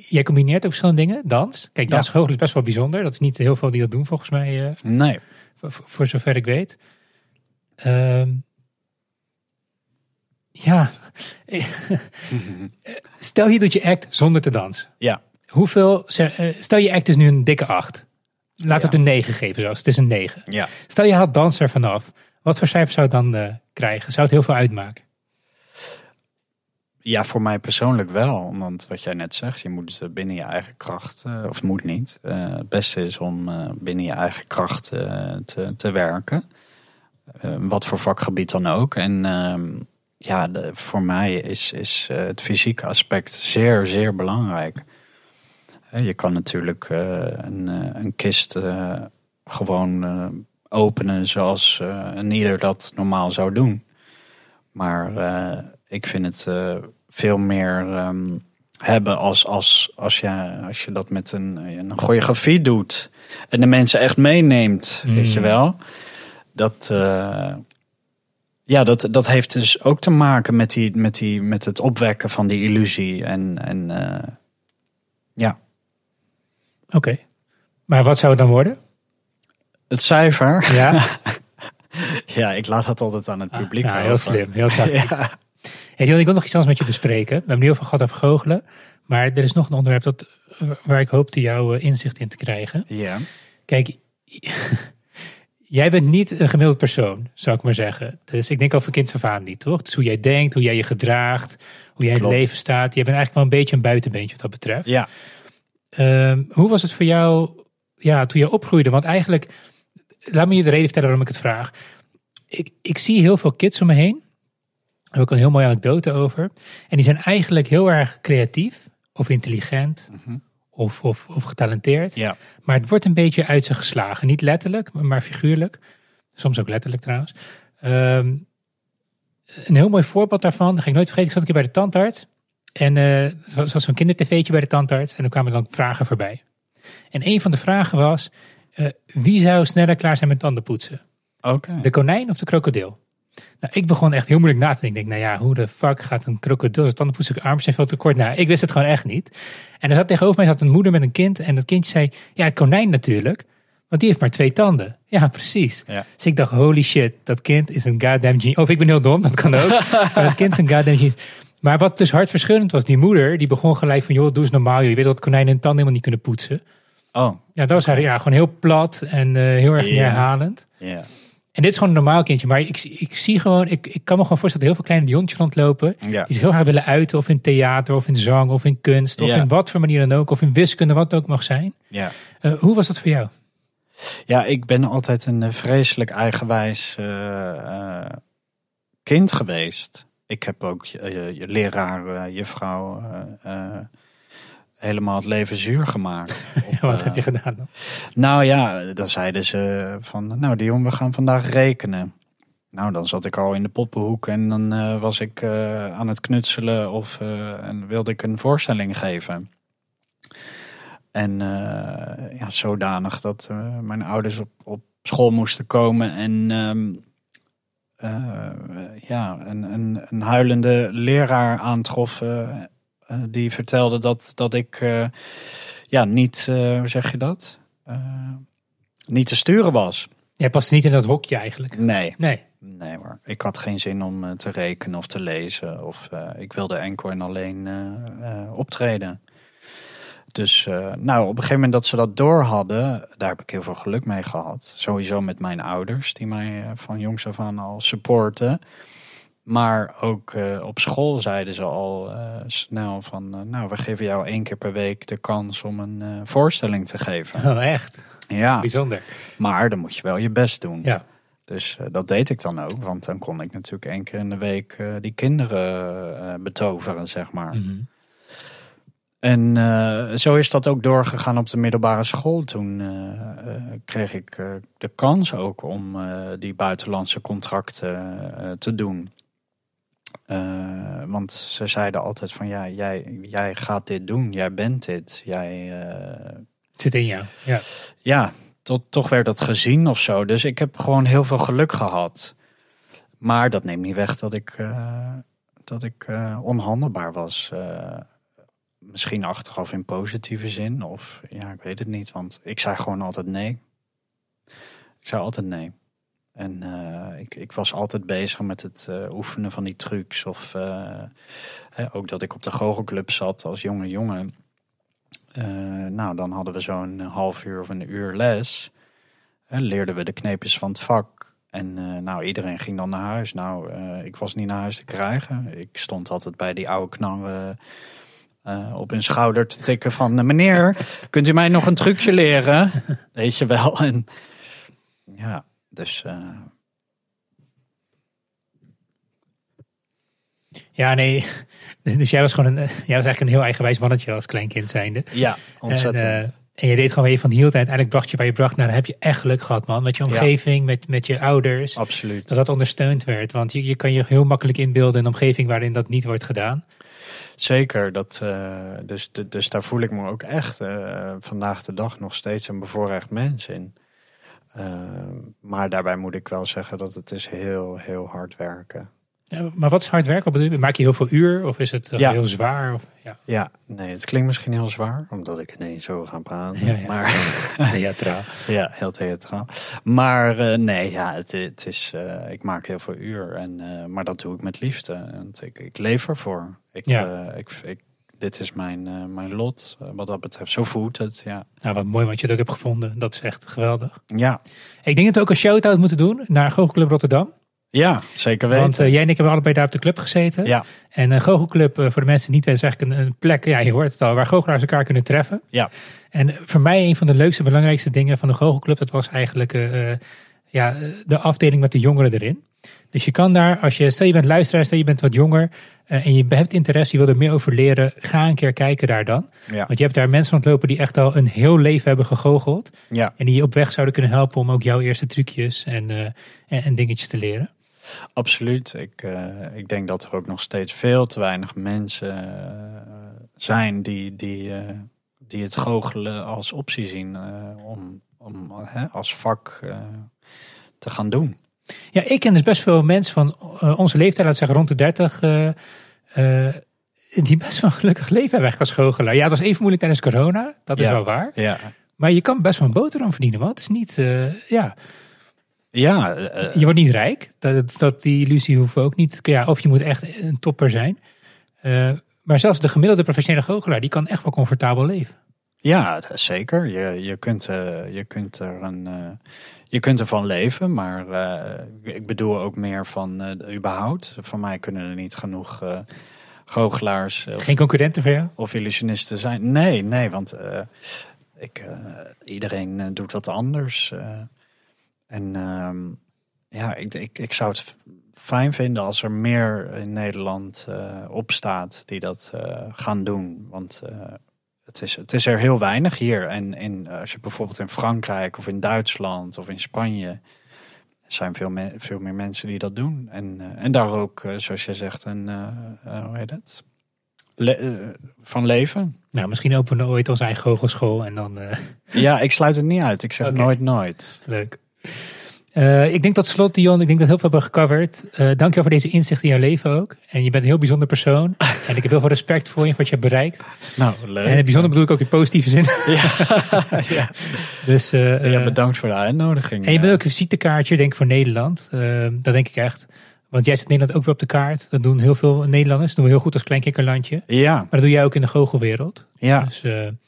jij combineert ook verschillende dingen. Dans. Kijk, Ja. dansgoochelen is best wel bijzonder. Dat is niet heel veel die dat doen volgens mij. eh, Nee. voor, voor zover ik weet. Ehm, Ja. Stel je doet je act zonder te dansen. Ja. Hoeveel, eh, stel je act is nu een dikke 8. Laat Ja. het een 9 geven zelfs. Het is een 9. Ja. Stel je haalt dans er vanaf. Wat voor cijfer zou het dan eh, krijgen? Zou het heel veel uitmaken? Ja, voor mij persoonlijk wel. Want wat jij net zegt, je moet binnen je eigen kracht, eh, of moet niet. eh, het beste is om eh, binnen je eigen kracht te, te werken. Wat voor vakgebied dan ook. En ehm, ja, voor mij is, is het fysieke aspect zeer, zeer belangrijk. Je kan natuurlijk een, een kist gewoon openen zoals een ieder dat normaal zou doen. Maar ik vind het eh, veel meer ehm, hebben als, als, als, je, als je dat met een, een choreografie doet. En de mensen echt meeneemt, Mm. weet je wel. Dat, eh, ja, dat, dat heeft dus ook te maken met, die, met, die, met het opwekken van die illusie. En, en eh, ja, Oké. Maar wat zou het dan worden? het cijfer. Ja, Ja, ik laat dat altijd aan het publiek ja heel over. slim. Heel tactisch. Ja. Hey Dion, ik wil nog iets anders met je bespreken. We hebben nu heel veel gehad over goochelen. Maar er is nog een onderwerp dat, waar ik hoopte jouw eh, inzicht in te krijgen. ja. Kijk, jij bent niet een gemiddeld persoon, zou ik maar zeggen. Dus ik denk al van af aan niet, toch? Dus hoe jij denkt, hoe jij je gedraagt, hoe jij in het leven staat. Je bent eigenlijk wel een beetje een buitenbeentje wat dat betreft. ja. Ehm, hoe was het voor jou ja, toen je opgroeide? Want eigenlijk, laat me je de reden vertellen waarom ik het vraag. Ik, ik zie heel veel kids om me heen. Daar heb ik een heel mooie anekdote over. En die zijn eigenlijk heel erg creatief of intelligent Mhm. of, of, of getalenteerd. Ja. Maar het wordt een beetje uit ze geslagen. Niet letterlijk, maar figuurlijk. Soms ook letterlijk trouwens. Ehm, een heel mooi voorbeeld daarvan, dat ga ik nooit vergeten. Ik zat een keer bij de tandarts. En eh er was zo'n kindertv'tje bij de tandarts. En er kwamen dan vragen voorbij. En een van de vragen was... eh, wie zou sneller klaar zijn met tanden poetsen? Oké. De konijn of de krokodil? Nou, ik begon echt heel moeilijk na te denken. Ik denk, nou ja, hoe de fuck gaat een krokodil zijn tanden poetsen? Armpjes zijn veel te kort. Nou, ik wist het gewoon echt niet. En er zat tegenover mij zat een moeder met een kind. En dat kindje zei, ja, een konijn natuurlijk. Want die heeft maar twee tanden. Ja, precies. Ja. Dus ik dacht, holy shit, dat kind is een goddamn genius. Of ik ben heel dom, dat kan ook. maar dat kind is een goddamn genius. Maar wat dus hartverscheurend was, die moeder, die begon gelijk van, joh, doe eens normaal. joh. Je weet dat konijnen hun tanden helemaal niet kunnen poetsen. Oh, Ja, dat was haar, ja, gewoon heel plat en eh, heel erg neerhalend. ja. En dit is gewoon een normaal kindje. Maar ik, ik zie gewoon, ik, ik kan me gewoon voorstellen dat heel veel kleine diontjes rondlopen. Ja. Die zich heel graag willen uiten. Of in theater, of in zang, of in kunst. Of Ja. in wat voor manier dan ook. Of in wiskunde, wat het ook mag zijn. Ja. Eh, hoe was dat voor jou? ja, ik ben altijd een eh, vreselijk eigenwijs eh, kind geweest. Ik heb ook je, je, je leraar, juffrouw, helemaal het leven zuur gemaakt. Op, wat eh, heb je gedaan dan? Nou ja, dan zeiden ze van, nou Dion, we gaan vandaag rekenen. Nou, dan zat ik al in de poppenhoek en dan eh, was ik eh, aan het knutselen of eh, en wilde ik een voorstelling geven. En eh, ja, zodanig dat eh, mijn ouders op, op school moesten komen en ehm, eh, ja, een, een, een huilende leraar aantroffen eh, die vertelde dat, dat ik eh, ja, niet, eh, hoe zeg je dat? Eh, niet te sturen was. Jij past niet in dat hokje eigenlijk. Nee, Nee. nee maar ik had geen zin om eh, te rekenen of te lezen. Of eh, ik wilde enkel en alleen eh, eh, optreden. Dus eh, nou, op een gegeven moment dat ze dat door hadden, daar heb ik heel veel geluk mee gehad. Sowieso met mijn ouders, die mij eh, van jongs af aan al supporten. Maar ook eh, op school zeiden ze al eh, snel van, eh, nou, we geven jou één keer per week de kans om een voorstelling te geven. Oh, echt? Ja, Bijzonder. maar dan moet je wel je best doen. Ja. Dus dat deed ik dan ook, want dan kon ik natuurlijk één keer in de week die kinderen betoveren, zeg maar. Mhm. En zo is dat ook doorgegaan op de middelbare school. Toen kreeg ik de kans ook om die buitenlandse contracten te doen. Eh, want ze zeiden altijd van ja, jij, jij gaat dit doen, jij bent dit. Jij, eh, zit in jou. Ja. ja, tot, toch werd dat gezien of zo. Dus ik heb gewoon heel veel geluk gehad. Maar dat neemt niet weg dat ik, eh, dat ik onhandelbaar was. Misschien achteraf in positieve zin. Of ja, ik weet het niet. Want ik zei gewoon altijd nee. Ik zei altijd nee. En eh, ik, ik was altijd bezig met het eh, oefenen van die trucs. Of eh, ook dat ik op de goochelclub zat als jonge jongen. nou, dan hadden we zo'n half uur of een uur les. leerden we de kneepjes van het vak. En nou, iedereen ging dan naar huis. Nou, ik was niet naar huis te krijgen. Ik stond altijd bij die oude knarren op hun schouder te tikken van... meneer, kunt u mij nog een trucje leren? Weet je wel. En ja, dus. Uh... Ja, nee. Dus jij was gewoon een, jij was eigenlijk een heel eigenwijs mannetje als kleinkind zijnde. Ja, ontzettend. En, uh, en je deed gewoon weer van hield en uiteindelijk bracht je waar je bracht. Nou, dan heb je echt geluk gehad, man. Met je omgeving, met, met je ouders. Absoluut. Dat dat ondersteund werd. Want je, je kan je heel makkelijk inbeelden in een omgeving waarin dat niet wordt gedaan. Zeker, dat, uh, dus, dus daar voel ik me ook echt uh, vandaag de dag nog steeds een bevoorrecht mens in. Ehm, maar daarbij moet ik wel zeggen dat het is heel, heel hard werken. Ja, maar wat is hard werken? Maak je heel veel uur of is het eh, heel zwaar? Of, ja. ja, nee, het klinkt misschien heel zwaar, omdat ik ineens zo ga praten. Ja, ja. Maar, theatraal. ja, heel theatraal. Maar uh, nee, ja, het, het is, uh, ik maak heel veel uur. En, maar dat doe ik met liefde. Want ik, ik leef ervoor. Ik, ja. ik, ik dit is mijn, uh, mijn lot. Uh, wat dat betreft, zo voelt het. Ja. Nou, wat mooi wat je het ook hebt gevonden. Dat is echt geweldig. Ja. Ik denk dat we ook een shout-out moeten doen naar Goochelclub Rotterdam. Ja, zeker weten. Want uh, jij en ik hebben allebei daar op de club gezeten. Ja. En een goochelclub, voor de mensen die niet weten, is eigenlijk een, een, plek, ja, je hoort het al, waar goochelaars elkaar kunnen treffen. Ja. En voor mij een van de leukste, belangrijkste dingen van de goochelclub, dat was eigenlijk ja, de afdeling met de jongeren erin. Dus je kan daar, als je, stel je bent luisteraar, stel je bent wat jonger uh, en je hebt interesse, je wil er meer over leren, ga een keer kijken daar dan. Ja. Want je hebt daar mensen ontlopen die echt al een heel leven hebben gegoocheld. Ja. En die je op weg zouden kunnen helpen om ook jouw eerste trucjes en, uh, en, en, dingetjes te leren. Absoluut. Ik, uh, ik denk dat er ook nog steeds veel te weinig mensen zijn die, die, die het goochelen als optie zien om, om als vak te gaan doen. Ja, ik ken dus best veel mensen van uh, onze leeftijd, laat zeggen rond de 30, uh, uh, die best wel een gelukkig leven hebben als goochelaar. Ja, het was even moeilijk tijdens corona, dat is ja, wel waar. Ja. Maar je kan best wel een boterham verdienen, want het is niet, ja... Ja, je wordt niet rijk. Dat, dat, die illusie hoeven we ook niet. Ja, of je moet echt een topper zijn. maar zelfs de gemiddelde professionele goochelaar, die kan echt wel comfortabel leven. Ja, zeker. Je, je, kunt, je kunt er een je kunt ervan leven, maar uh, ik bedoel ook meer van uh, überhaupt. Van mij kunnen er niet genoeg uh, goochelaars. Geen concurrenten voor jou? Of illusionisten zijn. Nee, nee, want ik, iedereen doet wat anders. en ehm, ja, ik, ik, ik zou het fijn vinden als er meer in Nederland opstaat die dat gaan doen. Want het is, het is er heel weinig hier. En in, als je bijvoorbeeld in Frankrijk of in Duitsland of in Spanje. zijn veel, me, veel meer mensen die dat doen. En, uh, en daar ook, uh, zoals jij zegt, een, hoe heet het? Le van leven. Nou, misschien openen we ooit onze eigen goochelschool en dan... Ja, ik sluit het niet uit. Ik zeg okay. nooit nooit. Leuk. Uh, ik denk tot slot, Dion, ik denk dat heel veel hebben gecoverd. Uh, dank je voor deze inzicht in jouw leven ook. En je bent een heel bijzonder persoon. en ik heb heel veel respect voor je en wat je hebt bereikt. Nou, leuk. En het bijzonder bedoel ik ook in positieve zin. ja. ja. Dus, uh, ja, bedankt voor de uitnodiging. En je bent ook een visitekaartje, denk ik, voor Nederland. dat denk ik echt. Want jij zet Nederland ook weer op de kaart. Dat doen heel veel Nederlanders. Dat doen we heel goed als klein kikkerlandje. Ja. Maar dat doe jij ook in de goochelwereld. Ja, dus,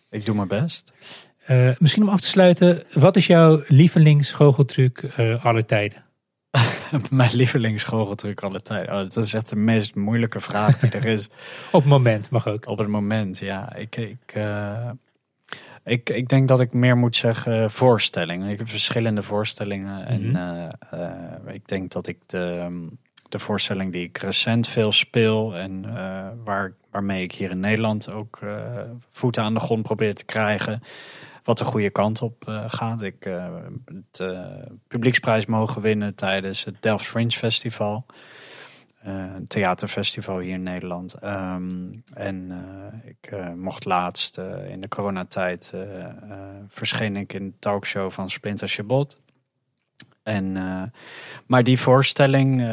ik doe mijn best. Uh, misschien om af te sluiten, wat is jouw lievelingsgoocheltruc uh, aller tijden? Mijn lievelingsgoocheltruc aller tijden? Oh, dat is echt de meest moeilijke vraag die er is. Op het moment mag ook. Op het moment, ja. Ik, ik, uh, ik, ik denk dat ik meer moet zeggen voorstellingen. Ik heb verschillende voorstellingen. En ik denk dat ik de, de voorstelling die ik recent veel speel en waar, waarmee ik hier in Nederland ook voeten aan de grond probeer te krijgen wat de goede kant op uh, gaat. Ik uh, het uh, publieksprijs mogen winnen tijdens het Delft Fringe Festival. een theaterfestival hier in Nederland. Um, en ik mocht laatst in de coronatijd verscheen ik in de talkshow van Splinter Chabot. En, maar die voorstelling,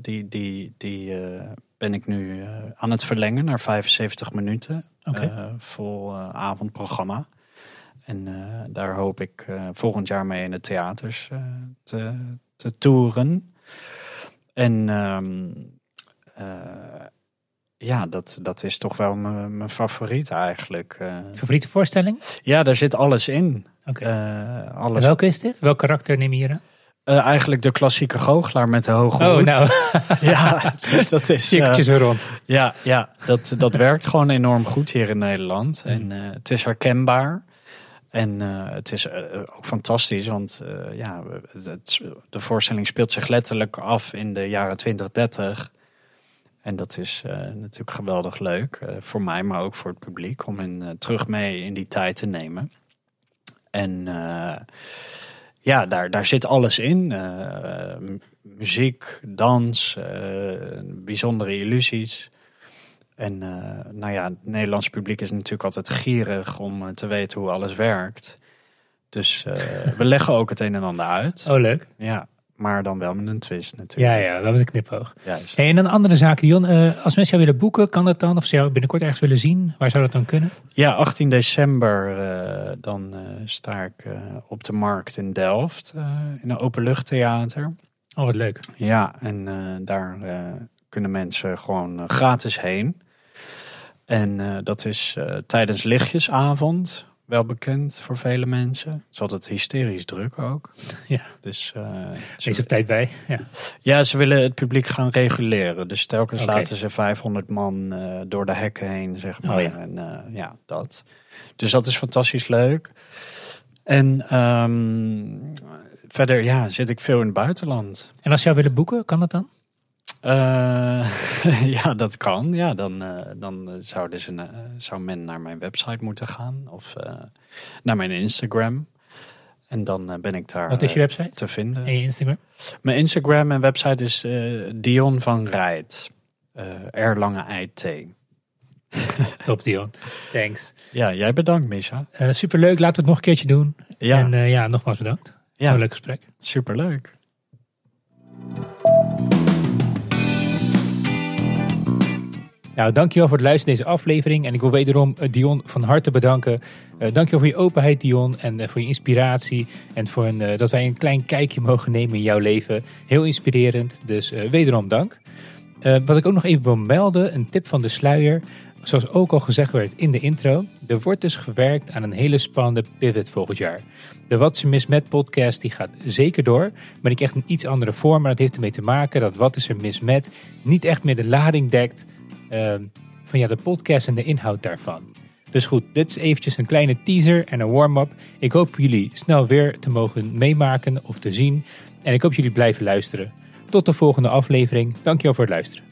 die, die, die ben ik nu aan het verlengen naar 75 minuten. Okay. vol avondprogramma. En uh, daar hoop ik uh, volgend jaar mee in de theaters uh, te, te toeren. En ehm, eh, ja, dat, dat is toch wel mijn favoriet eigenlijk. Eh, Favoriete voorstelling? ja, daar zit alles in. Oké. Eh, En alles. welke is dit? Welk karakter neem je hier aan? Eh, eigenlijk de klassieke goochelaar met de hoge Oh, hoed. nou, Ja, dus dat is... eh, cirkeltjes weer rond. Ja, ja dat, dat werkt gewoon enorm goed hier in Nederland. En eh, het is herkenbaar. En eh, het is eh, ook fantastisch, want eh, ja, het, de voorstelling speelt zich letterlijk af in de jaren 20, 30. En dat is natuurlijk geweldig leuk voor mij, maar ook voor het publiek om hen terug mee in die tijd te nemen. En ja, daar, daar zit alles in. Muziek, dans, bijzondere illusies. En eh, nou ja, het Nederlands publiek is natuurlijk altijd gierig om eh, te weten hoe alles werkt. Dus eh, we leggen ook het een en ander uit. Oh, leuk. Ja, maar dan wel met een twist Ja, natuurlijk. ja, wel met een knipoog. Juist. Hey, en een andere zaak, Dion. als mensen jou willen boeken, kan dat dan? Of ze jou binnenkort ergens willen zien? Waar zou dat dan kunnen? Ja, 18 december dan sta ik op de markt in Delft in een openluchttheater. Oh, wat leuk. Ja, en daar kunnen mensen gewoon gratis heen. En eh, dat is eh, tijdens lichtjesavond, wel bekend voor vele mensen. Het is altijd hysterisch druk ook. Ja. Dus eh, Wees ze, op tijd bij. Ja. ja, ze willen het publiek gaan reguleren. Dus telkens laten ze 500 man door de hekken heen, zeg maar. Oh ja. En ja, dat. Dus dat is fantastisch leuk. En ehm, verder ja, zit ik veel in het buitenland. En als jou willen boeken, kan dat dan? Eh, ja, dat kan. Ja, dan, eh, dan zouden ze, eh, zou men naar mijn website moeten gaan of eh, naar mijn Instagram. En dan ben ik daar Wat is je website? te vinden. En je Instagram? Mijn Instagram en website is Dion van Rijt. Eh R lange I T. Top, Dion. Thanks. Ja, jij bedankt, Misha. Superleuk. Laten we het nog een keertje doen. Ja, En ja, nogmaals bedankt. ja Een leuk gesprek. superleuk. Nou, dankjewel voor het luisteren naar deze aflevering. En ik wil wederom eh, Dion van harte bedanken. Eh dankjewel voor je openheid, Dion. En eh, voor je inspiratie. En voor dat wij een klein kijkje mogen nemen in jouw leven. Heel inspirerend. Dus wederom dank. Wat ik ook nog even wil melden, een tip van de sluier. Zoals ook al gezegd werd in de intro. Er wordt dus gewerkt aan een hele spannende pivot volgend jaar. De Wat is er mis met podcast die gaat zeker door. Maar die krijgt een iets andere vorm. Maar dat heeft ermee te maken dat Wat is er mis met niet echt meer de lading dekt uh, van ja, de podcast en de inhoud daarvan. Dus goed, dit is eventjes een kleine teaser en een warm-up. Ik hoop jullie snel weer te mogen meemaken of te zien. En ik hoop jullie blijven luisteren. Tot de volgende aflevering. Dankjewel voor het luisteren.